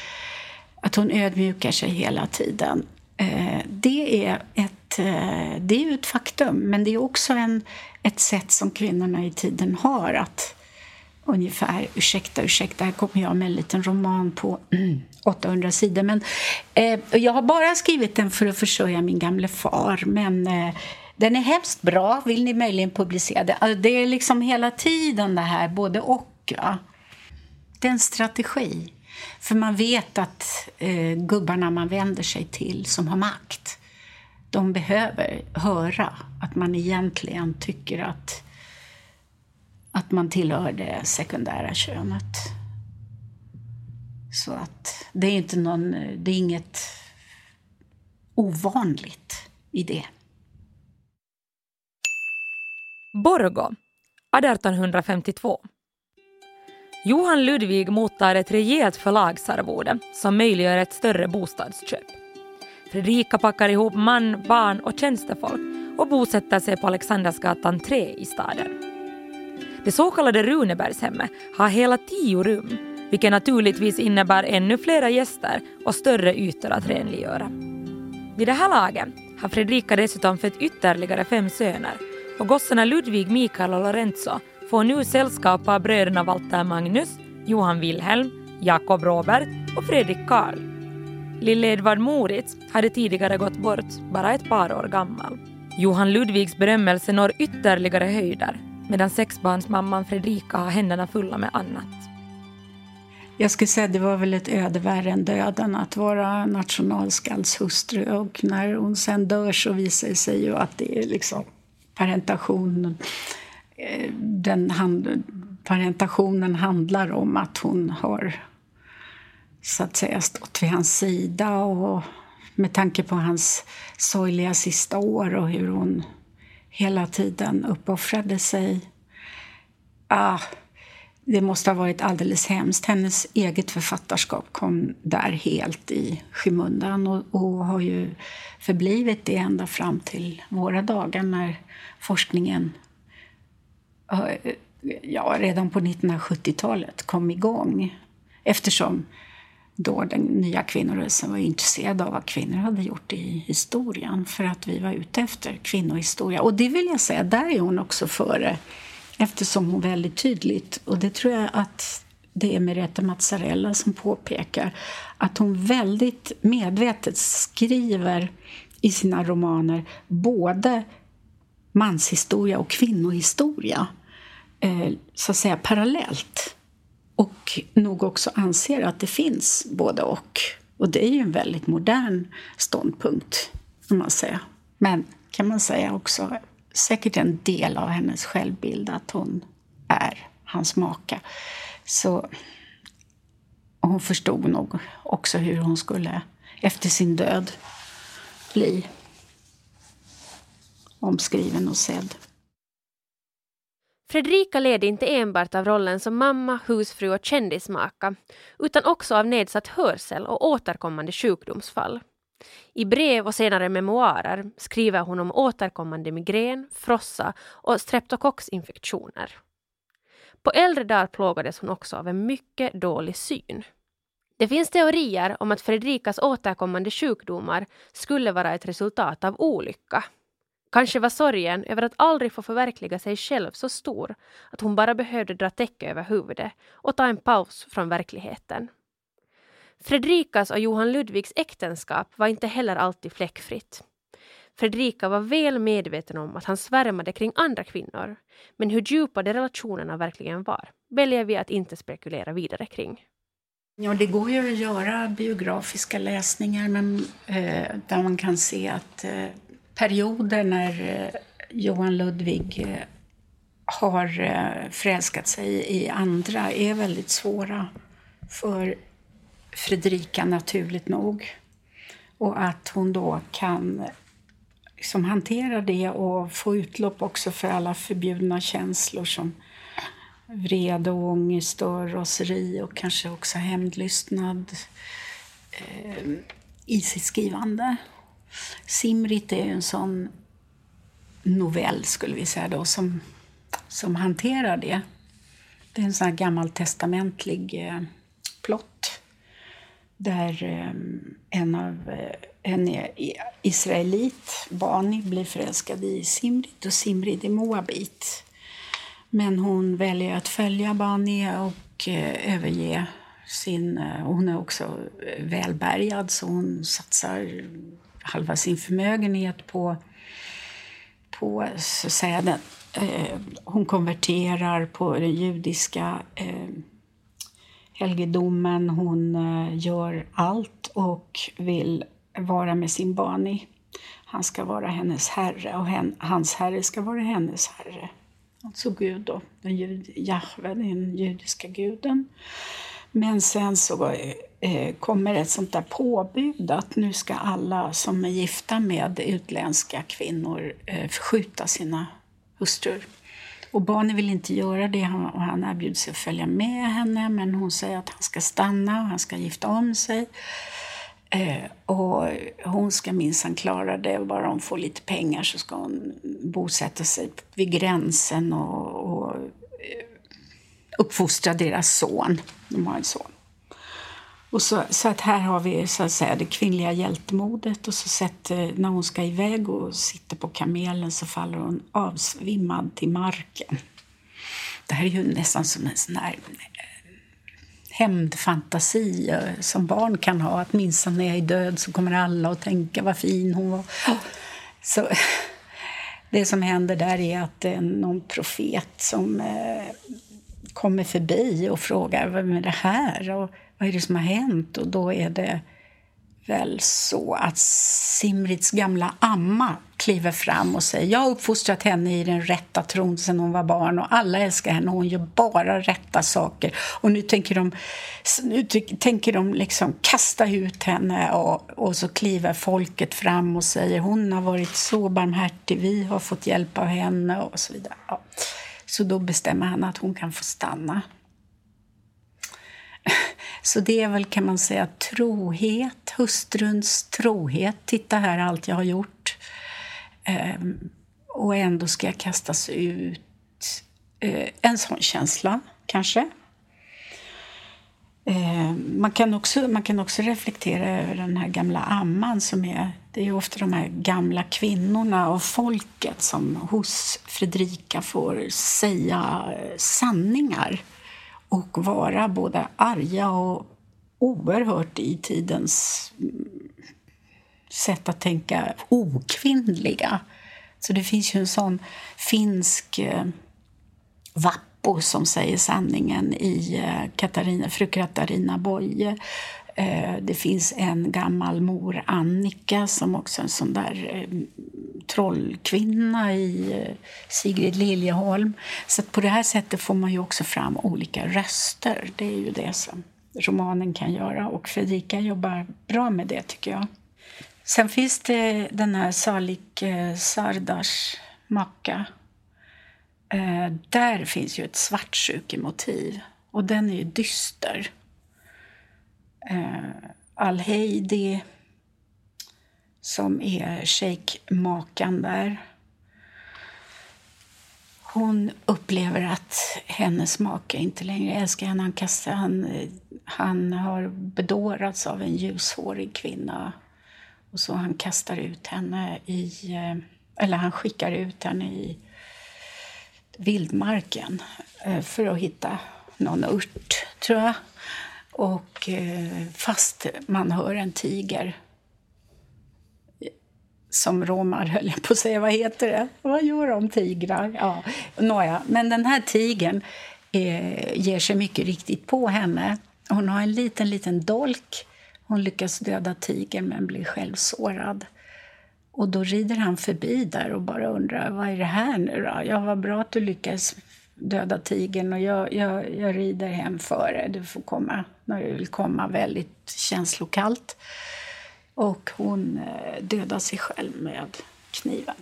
Att hon ödmjukar sig hela tiden. Eh, det är ett eh, det är ju ett faktum, men det är också en, ett sätt som kvinnorna i tiden har att ungefär, ursäkta, ursäkta, här kommer jag med en liten roman på <clears throat> 800 sidor. Men, eh, jag har bara skrivit den för att försörja min gamle far, men eh, den är hemskt bra. Vill ni möjligen publicera den? Alltså, det är liksom hela tiden det här, både och. Ja. Det är en strategi. För man vet att eh, gubbarna man vänder sig till som har makt de behöver höra att man egentligen tycker att, att man tillhör det sekundära könet. Så att det är, inte någon, det är inget ovanligt i det. Borgo, 1852. Johan Ludvig mottar ett rejält förlagsarvode som möjliggör ett större bostadsköp. Fredrika packar ihop man, barn och tjänstefolk och bosätter sig på Alexandersgatan 3 i staden. Det så kallade Runebergshemmet har hela tio rum, vilket naturligtvis innebär ännu flera gäster och större ytor att renliggöra. Vid det här laget har Fredrika dessutom fött ytterligare fem söner och gossarna Ludvig, Mikael och Lorenzo får nu sällskap av bröderna Walter Magnus, Johan Wilhelm, Jakob Robert och Fredrik Karl Lille Edvard Moritz hade tidigare gått bort, bara ett par år gammal. Johan Ludvigs berömmelse når ytterligare höjder medan sexbarnsmamman Fredrika har händerna fulla med annat. jag skulle säga det var väl ett öde värre än döden att vara nationalskaldshustru. Och när hon sen dör så visar det sig ju att det är liksom parentation. Eh, den hand, parentationen handlar om att hon har så att säga stått vid hans sida och med tanke på hans sorgliga sista år och hur hon hela tiden uppoffrade sig. Ah, det måste ha varit alldeles hemskt. Hennes eget författarskap kom där helt i skymundan och, och har ju förblivit det ända fram till våra dagar när forskningen ja, redan på 1970-talet kom igång. Eftersom då den nya kvinnorörelsen var intresserad av vad kvinnor hade gjort i historien för att vi var ute efter kvinnohistoria. Och det vill jag säga, där är hon också före eftersom hon väldigt tydligt, och det tror jag att det är Merete Mazzarella som påpekar, att hon väldigt medvetet skriver i sina romaner både manshistoria och kvinnohistoria eh, så att säga parallellt. Och nog också anser att det finns både och. Och det är ju en väldigt modern ståndpunkt, kan man säga. Men kan man säga också säkert en del av hennes självbild att hon är hans maka. Så hon förstod nog också hur hon skulle, efter sin död, bli omskriven och sedd. Fredrika led inte enbart av rollen som mamma, husfru och kändismaka utan också av nedsatt hörsel och återkommande sjukdomsfall. I brev och senare memoarer skriver hon om återkommande migrän, frossa och streptokocksinfektioner. På äldre dagar plågades hon också av en mycket dålig syn. Det finns teorier om att Fredrikas återkommande sjukdomar skulle vara ett resultat av olycka. Kanske var sorgen över att aldrig få förverkliga sig själv så stor att hon bara behövde dra täcke över huvudet och ta en paus från verkligheten. Fredrikas och Johan Ludvigs äktenskap var inte heller alltid fläckfritt. Fredrika var väl medveten om att han svärmade kring andra kvinnor, men hur djupa de relationerna verkligen var väljer vi att inte spekulera vidare kring. Ja, det går ju att göra biografiska läsningar men, eh, där man kan se att eh, perioder när eh, Johan Ludvig eh, har eh, förälskat sig i andra är väldigt svåra för Fredrika naturligt nog. Och att hon då kan liksom hantera det och få utlopp också för alla förbjudna känslor som vrede och ångest och raseri och kanske också hämndlystnad eh, i sitt skrivande. Simrit är ju en sån novell, skulle vi säga då, som, som hanterar det. Det är en sån här gammaltestamentlig eh, plott där eh, en av eh, en israelit, Bani, blir förälskad i Simrit och Simrit är moabit. Men hon väljer att följa Bani och eh, överge sin... Eh, hon är också eh, välbärgad så hon satsar halva sin förmögenhet på, på så att säga, den, eh, hon konverterar på den judiska eh, helgedomen. Hon eh, gör allt och vill vara med sin Bani. Han ska vara hennes herre och hen, hans herre ska vara hennes herre. Alltså Gud då, den jud, Jahve, den judiska guden. Men sen så eh, Eh, kommer ett sånt där påbud att nu ska alla som är gifta med utländska kvinnor eh, förskjuta sina hustrur. Och barnen vill inte göra det och han erbjuder sig att följa med henne men hon säger att han ska stanna och han ska gifta om sig. Eh, och hon ska minsann klara det. Bara hon får lite pengar så ska hon bosätta sig vid gränsen och, och uppfostra deras son. De har en son. Och så, så att här har vi så att säga, det kvinnliga hjältemodet och så sett, när hon ska iväg och sitter på kamelen så faller hon avsvimmad till marken. Det här är ju nästan som en sån här eh, hämndfantasi eh, som barn kan ha. Att minsann när jag är död så kommer alla att tänka vad fin hon var. Så, <laughs> det som händer där är att det är någon profet som kommer förbi och frågar vad är det här och vad är det som har hänt. Och då är det väl så att Simrits gamla amma kliver fram och säger jag har uppfostrat henne i den rätta tron sedan hon var barn och alla älskar henne och hon gör bara rätta saker. Och nu tänker de, nu tänker de liksom kasta ut henne och, och så kliver folket fram och säger hon har varit så barmhärtig, vi har fått hjälp av henne och så vidare. Ja. Så då bestämmer han att hon kan få stanna. Så det är väl, kan man säga, trohet, hustruns trohet. Titta här allt jag har gjort. Ehm, och ändå ska jag kastas ut. Ehm, en sån känsla, kanske. Ehm, man, kan också, man kan också reflektera över den här gamla amman som är... Det är ofta de här gamla kvinnorna och folket som hos Fredrika får säga sanningar och vara både arga och oerhört i tidens sätt att tänka okvinnliga. Så det finns ju en sån finsk eh, Vappo som säger sanningen i eh, Katarina, fru Katarina Boye. Eh, det finns en gammal mor, Annika, som också är en sån där eh, trollkvinna i eh, Sigrid Liljeholm. Så på det här sättet får man ju också fram olika röster. Det är ju det som romanen kan göra. Och Fredrika jobbar bra med det, tycker jag. Sen finns det den här Salik Sardars macka. Där finns ju ett svartsjukemotiv och den är ju dyster. Eh, Al-Heidi som är shejkmakan där. Hon upplever att hennes make inte längre älskar henne. Han, kastar, han, han har bedårats av en ljushårig kvinna. Och så han kastar ut henne i... Eh, eller han skickar ut henne i vildmarken eh, för att hitta någon ört, tror jag. Och eh, fast man hör en tiger som romar, <laughs> höll jag på att säga. Vad heter det? Vad gör de tigrar? Ja, nåja. Men den här tigern eh, ger sig mycket riktigt på henne. Hon har en liten, liten dolk. Hon lyckas döda tigern men blir själv sårad. Och då rider han förbi där och bara undrar vad är det här nu då? Ja, vad bra att du lyckades döda tigern och jag, jag, jag rider hem före. Du får komma när du vill komma, väldigt känslokallt. Och hon eh, dödar sig själv med kniven.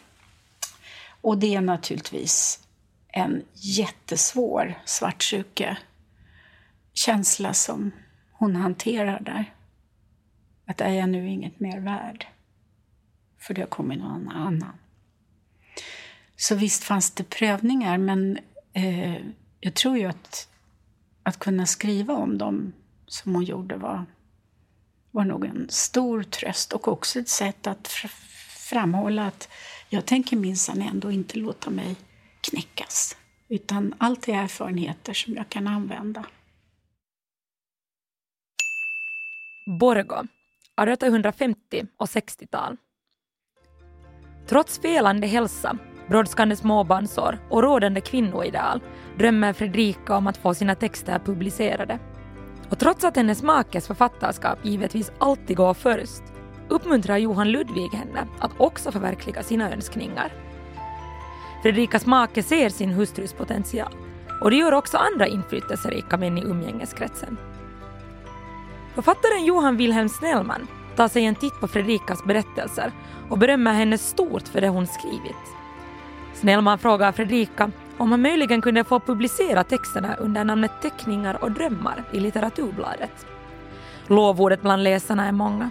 Och det är naturligtvis en jättesvår svartsjuke-känsla som hon hanterar där. Att är jag nu inget mer värd? För det har kommit någon annan. Så visst fanns det prövningar, men eh, jag tror ju att, att kunna skriva om dem som hon gjorde var var nog en stor tröst och också ett sätt att framhålla att jag tänker minsann ändå inte låta mig knäckas. Utan allt är erfarenheter som jag kan använda. Borgo, 1850 och 60-tal. Trots felande hälsa, brådskande småbarnsår och rådande kvinnoideal drömmer Fredrika om att få sina texter publicerade. Och trots att hennes makes författarskap givetvis alltid går först uppmuntrar Johan Ludvig henne att också förverkliga sina önskningar. Fredrikas make ser sin hustrus potential och det gör också andra inflytelserika män i umgängeskretsen. Författaren Johan Wilhelm Snellman tar sig en titt på Fredrikas berättelser och berömmer henne stort för det hon skrivit. Snellman frågar Fredrika om han möjligen kunde få publicera texterna under namnet Teckningar och drömmar i Litteraturbladet. Lovordet bland läsarna är många.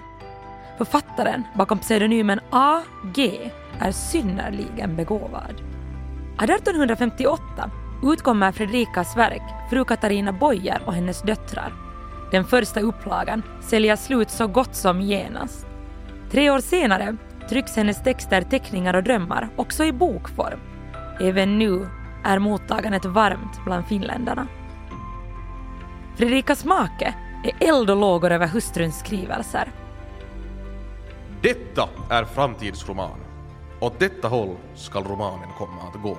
Författaren bakom pseudonymen A.G. är synnerligen begåvad. 1858 utkommer Fredrikas verk Fru Katarina Boyer och hennes döttrar. Den första upplagan säljer slut så gott som genast. Tre år senare trycks hennes texter Teckningar och drömmar också i bokform. Även nu är mottagandet varmt bland finländarna. Fredrikas make är eld och lågor över hustruns skrivelser. Detta är framtidsroman. Åt detta håll skall romanen komma att gå.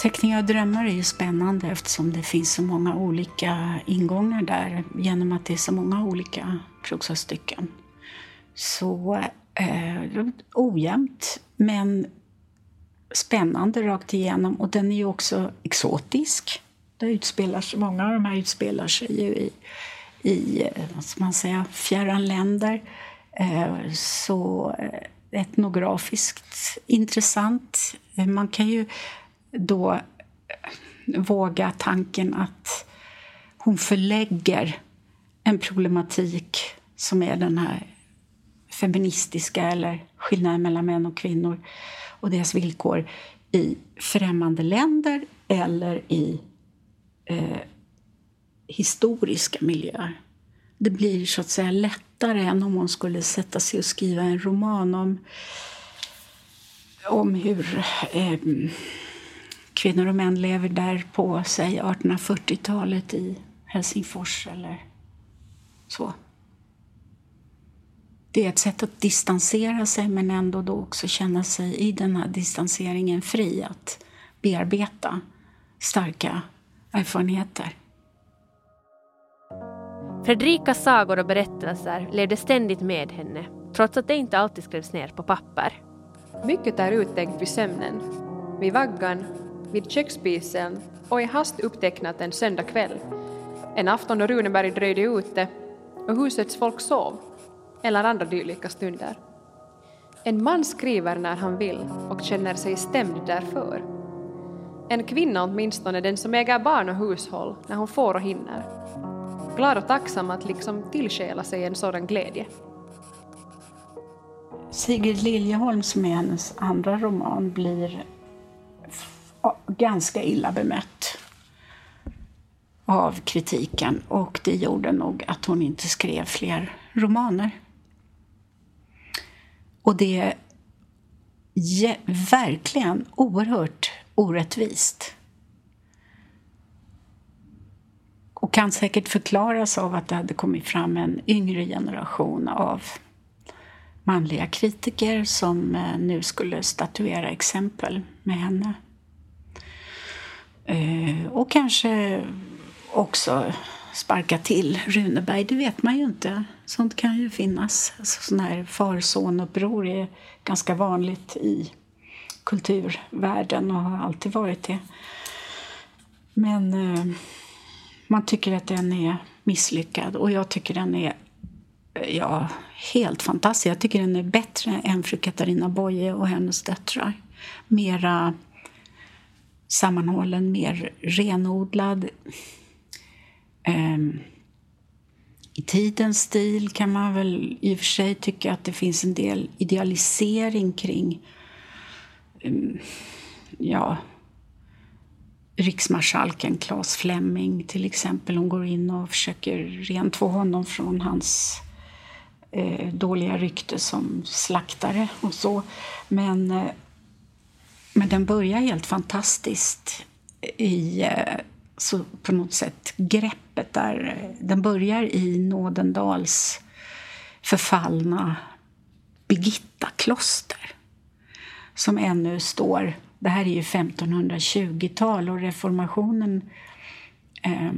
Teckning av drömmar är ju spännande eftersom det finns så många olika ingångar där genom att det är så många olika prosastycken. Så eh, ojämnt, men spännande rakt igenom. Och den är ju också exotisk. Det utspelar sig, många av de här utspelar sig ju i, i eh, vad ska man säga, fjärran länder. Eh, så eh, etnografiskt intressant. Eh, man kan ju då våga tanken att hon förlägger en problematik som är den här feministiska eller skillnaden mellan män och kvinnor och deras villkor i främmande länder eller i eh, historiska miljöer. Det blir så att säga lättare än om hon skulle sätta sig och skriva en roman om, om hur eh, kvinnor och män lever där på, säg 1840-talet i Helsingfors eller så. Det är ett sätt att distansera sig men ändå då också känna sig i den här distanseringen fri att bearbeta starka erfarenheter. Fredrikas sagor och berättelser levde ständigt med henne trots att det inte alltid skrevs ner på papper. Mycket är uttänkt vid sömnen, vid vaggan, vid köksspisen och i hast upptecknat en söndag kväll. En afton då Runeberg dröjde ute och husets folk sov, eller andra dylika stunder. En man skriver när han vill och känner sig stämd därför. En kvinna åtminstone den som äger barn och hushåll när hon får och hinner. Glad och tacksam att liksom tillskäla sig en sådan glädje. Sigrid Liljeholm, som är hennes andra roman, blir ganska illa bemött av kritiken och det gjorde nog att hon inte skrev fler romaner. Och det är verkligen oerhört orättvist. Och kan säkert förklaras av att det hade kommit fram en yngre generation av manliga kritiker som eh, nu skulle statuera exempel med henne. Eh, och kanske också sparka till Runeberg, det vet man ju inte. Sånt kan ju finnas. Alltså, sån här far-son-uppror är ganska vanligt i kulturvärlden och har alltid varit det. Men eh, man tycker att den är misslyckad och jag tycker den är ja, helt fantastisk. Jag tycker den är bättre än fru Katarina Boye och hennes döttrar. Mera sammanhållen, mer renodlad. Um, I tidens stil kan man väl i och för sig tycka att det finns en del idealisering kring um, ja, riksmarskalken Claes Fleming till exempel. Hon går in och försöker rentvå honom från hans eh, dåliga rykte som slaktare och så. Men eh, men den börjar helt fantastiskt i eh, så på något sätt greppet där. Den börjar i Nådendals förfallna Birgitta-kloster som ännu står... Det här är ju 1520-tal och reformationen... Eh,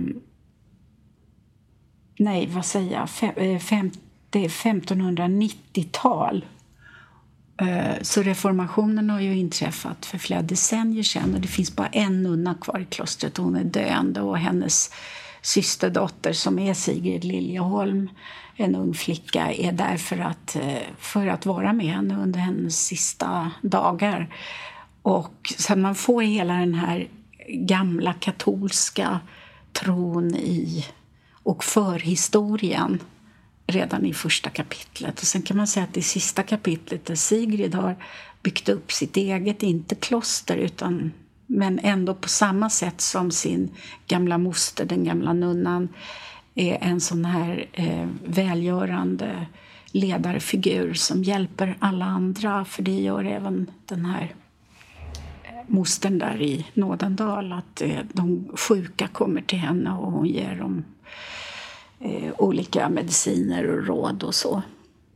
nej, vad säger jag? Fem, fem, det är 1590-tal Eh, så reformationen har ju inträffat för flera decennier sedan och det finns bara en nunna kvar i klostret och hon är döende och hennes systerdotter som är Sigrid Liljeholm, en ung flicka, är där för att, eh, för att vara med henne under hennes sista dagar. Och så man får hela den här gamla katolska tron i och förhistorien redan i första kapitlet. Och sen kan man säga att i sista kapitlet där Sigrid har byggt upp sitt eget, inte kloster, utan men ändå på samma sätt som sin gamla moster, den gamla nunnan, är en sån här eh, välgörande ledarfigur som hjälper alla andra, för det gör även den här eh, mostern där i Nådendal, att eh, de sjuka kommer till henne och hon ger dem eh, olika mediciner och råd och så.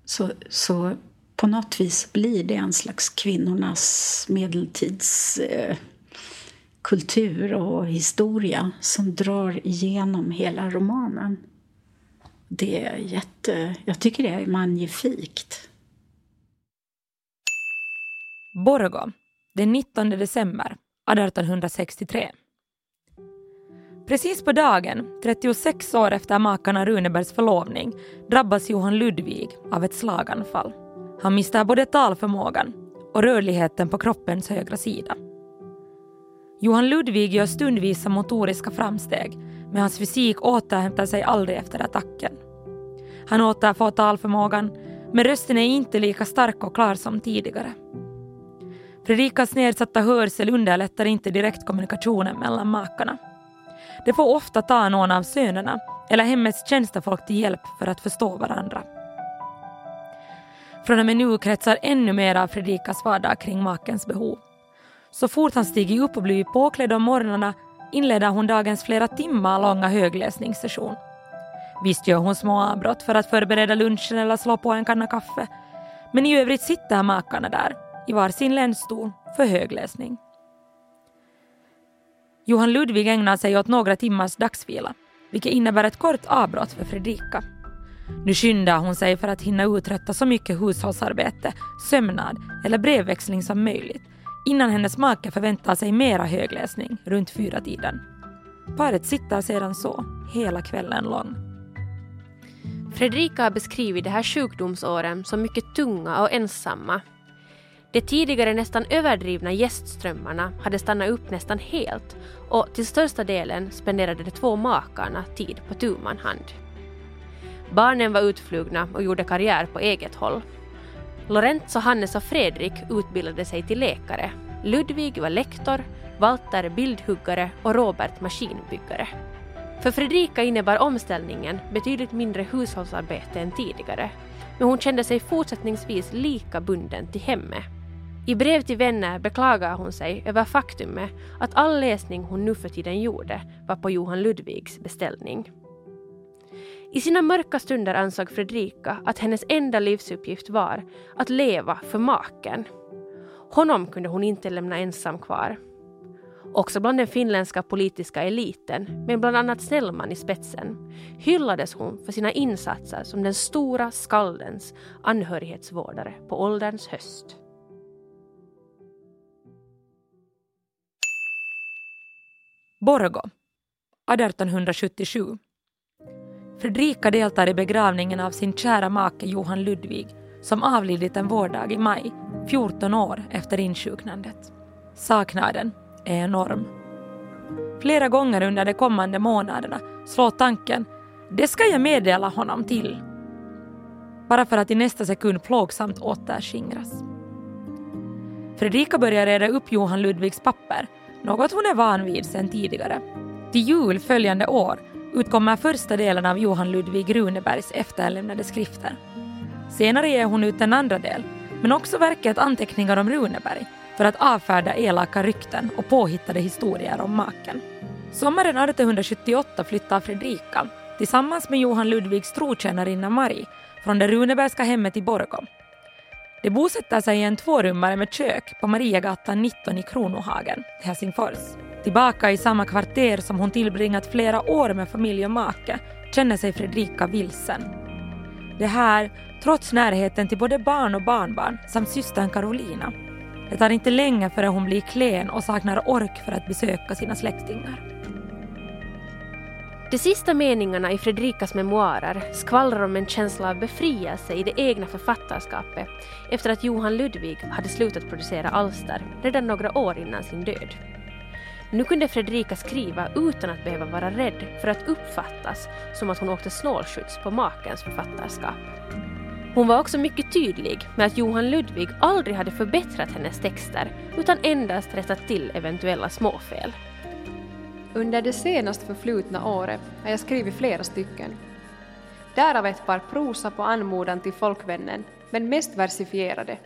så. Så på något vis blir det en slags kvinnornas medeltidskultur Eh, och historia som drar igenom hela romanen. Det är jätte... Jag tycker det är magnifikt. Borgå, den 19 december 1863. Precis på dagen, 36 år efter makarna Runebergs förlovning, drabbas Johan Ludvig av ett slaganfall. Han mister både talförmågan och rörligheten på kroppens högra sida. Johan Ludvig gör stundvisa motoriska framsteg, men hans fysik återhämtar sig aldrig efter attacken. Han återfår talförmågan, men rösten är inte lika stark och klar som tidigare. Fredrikas nedsatta hörsel underlättar inte direkt kommunikationen mellan makarna. De får ofta ta någon av sönerna eller hemmets tjänstefolk till hjälp för att förstå varandra. Från och med nu kretsar ännu mer av Fredrikas vardag kring makens behov. Så fort han stiger upp och blivit påklädd om morgnarna inleder hon dagens flera timmar långa högläsningssession. Visst gör hon små avbrott för att förbereda lunchen eller slå på en kanna kaffe, men i övrigt sitter makarna där i var sin länsstol för högläsning. Johan Ludvig ägnar sig åt några timmars dagsvila, vilket innebär ett kort avbrott för Fredrika. Nu skyndar hon sig för att hinna uträtta så mycket hushållsarbete, sömnad eller brevväxling som möjligt innan hennes make förväntar sig mera högläsning runt fyra tiden. Paret sitter sedan så hela kvällen lång. Fredrika har beskrivit de här sjukdomsåren som mycket tunga och ensamma de tidigare nästan överdrivna gästströmmarna hade stannat upp nästan helt och till största delen spenderade de två makarna tid på tu hand. Barnen var utflugna och gjorde karriär på eget håll. Lorenzo, Hannes och Fredrik utbildade sig till läkare. Ludvig var lektor, Walter bildhuggare och Robert maskinbyggare. För Fredrika innebar omställningen betydligt mindre hushållsarbete än tidigare, men hon kände sig fortsättningsvis lika bunden till hemmet i brev till vänner beklagar hon sig över faktumet att all läsning hon nu för tiden gjorde var på Johan Ludvigs beställning. I sina mörka stunder ansåg Fredrika att hennes enda livsuppgift var att leva för maken. Honom kunde hon inte lämna ensam kvar. Också bland den finländska politiska eliten, med bland annat Snellman i spetsen, hyllades hon för sina insatser som den stora skaldens anhörighetsvårdare på ålderns höst. Borgo 1877. Fredrika deltar i begravningen av sin kära make Johan Ludvig som avlidit en vårdag i maj, 14 år efter insjuknandet. Saknaden är enorm. Flera gånger under de kommande månaderna slår tanken det ska jag meddela honom till. Bara för att i nästa sekund plågsamt återskingras. Fredrika börjar reda upp Johan Ludvigs papper något hon är van vid sedan tidigare. Till jul följande år utkommer första delen av Johan Ludvig Runebergs efterlämnade skrifter. Senare ger hon ut en andra del, men också verket Anteckningar om Runeberg för att avfärda elaka rykten och påhittade historier om maken. Sommaren 1878 flyttar Fredrika tillsammans med Johan Ludvigs trotjänarinna Marie från det Runebergska hemmet i Borgom de bosätter sig i en tvårummare med kök på Mariagatan 19 i Kronohagen, Helsingfors. Tillbaka i samma kvarter som hon tillbringat flera år med familj och make känner sig Fredrika vilsen. Det här trots närheten till både barn och barnbarn samt systern Carolina. Det tar inte länge förrän hon blir klen och saknar ork för att besöka sina släktingar. De sista meningarna i Fredrikas memoarer skvallrar om en känsla av befrielse i det egna författarskapet efter att Johan Ludvig hade slutat producera alster redan några år innan sin död. Nu kunde Fredrika skriva utan att behöva vara rädd för att uppfattas som att hon åkte snålskjuts på makens författarskap. Hon var också mycket tydlig med att Johan Ludvig aldrig hade förbättrat hennes texter utan endast rättat till eventuella småfel. Under det senast förflutna året har jag skrivit flera stycken. Därav ett par prosa på anmodan till folkvännen, men mest versifierade.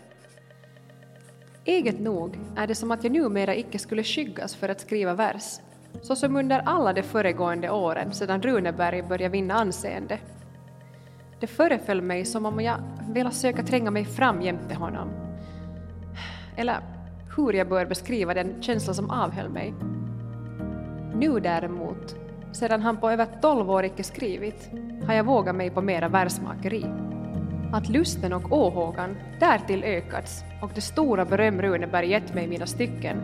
Eget nog är det som att jag numera icke skulle skyggas för att skriva vers, så som under alla de föregående åren sedan Runeberg började vinna anseende. Det föreföll mig som om jag velat söka tränga mig fram jämte honom. Eller hur jag bör beskriva den känsla som avhöll mig. Nu däremot, sedan han på över tolv år icke skrivit, har jag vågat mig på mera versmakeri. Att lusten och åhågan därtill ökats och det stora beröm Runeberg gett mig i mina stycken,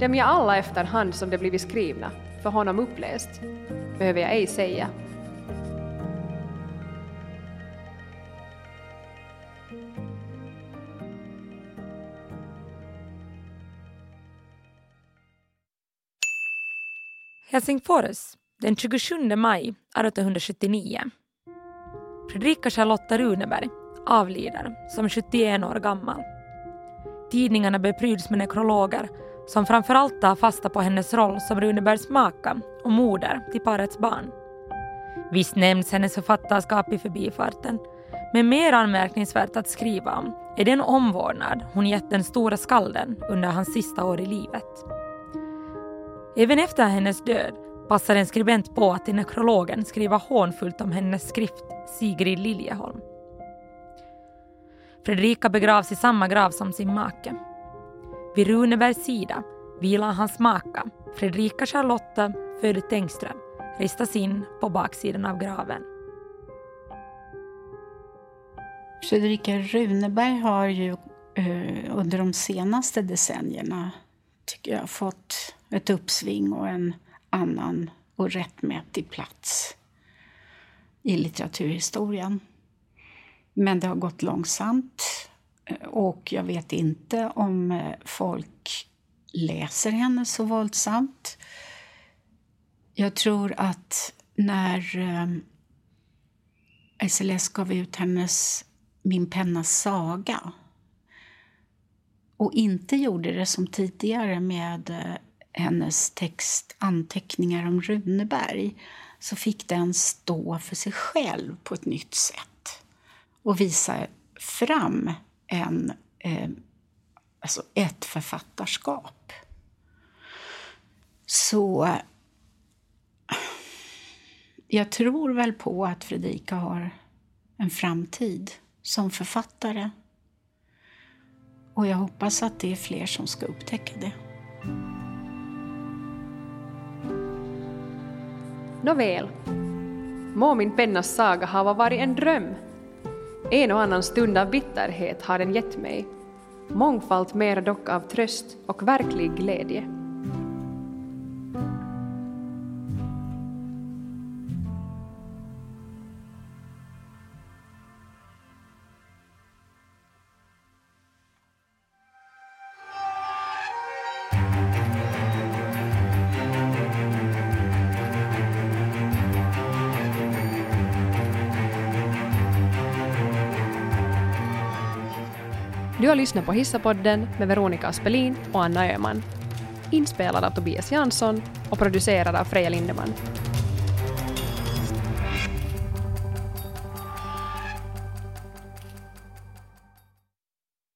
dem jag alla efterhand som de blivit skrivna, för honom uppläst, behöver jag ej säga. Helsingfors den 27 maj 1879. Fredrika Charlotta Runeberg avlider som 71 år gammal. Tidningarna bepryds med nekrologer som framförallt tar fasta på hennes roll som Runebergs maka och moder till parets barn. Visst nämns hennes författarskap i förbifarten, men mer anmärkningsvärt att skriva om är den omvårdnad hon gett den stora skalden under hans sista år i livet. Även efter hennes död passar en skribent på att i nekrologen skriva hånfullt om hennes skrift Sigrid Liljeholm. Fredrika begravs i samma grav som sin make. Vid Runebergs sida vilar hans maka, Fredrika Charlotta född Tengström, ristas in på baksidan av graven. Fredrika Runeberg har ju eh, under de senaste decennierna tycker jag fått ett uppsving och en annan och rättmätig plats i litteraturhistorien. Men det har gått långsamt eh, och jag vet inte om eh, folk läser henne så våldsamt. Jag tror att när eh, SLS gav ut hennes Min pennas saga och inte gjorde det som tidigare med hennes text Anteckningar om Runeberg så fick den stå för sig själv på ett nytt sätt och visa fram en, eh, alltså ett författarskap. Så jag tror väl på att Fredrika har en framtid som författare. Och jag hoppas att det är fler som ska upptäcka det. Nåväl. Må min pennas saga ha varit en dröm. En och annan stund av bitterhet har den gett mig. Mångfalt mer dock av tröst och verklig glädje. Har lyssnat på Hissapodden med Veronica Aspelin och Anna Öhman. Inspelad av Tobias Jansson och producerad av Freja Lindeman.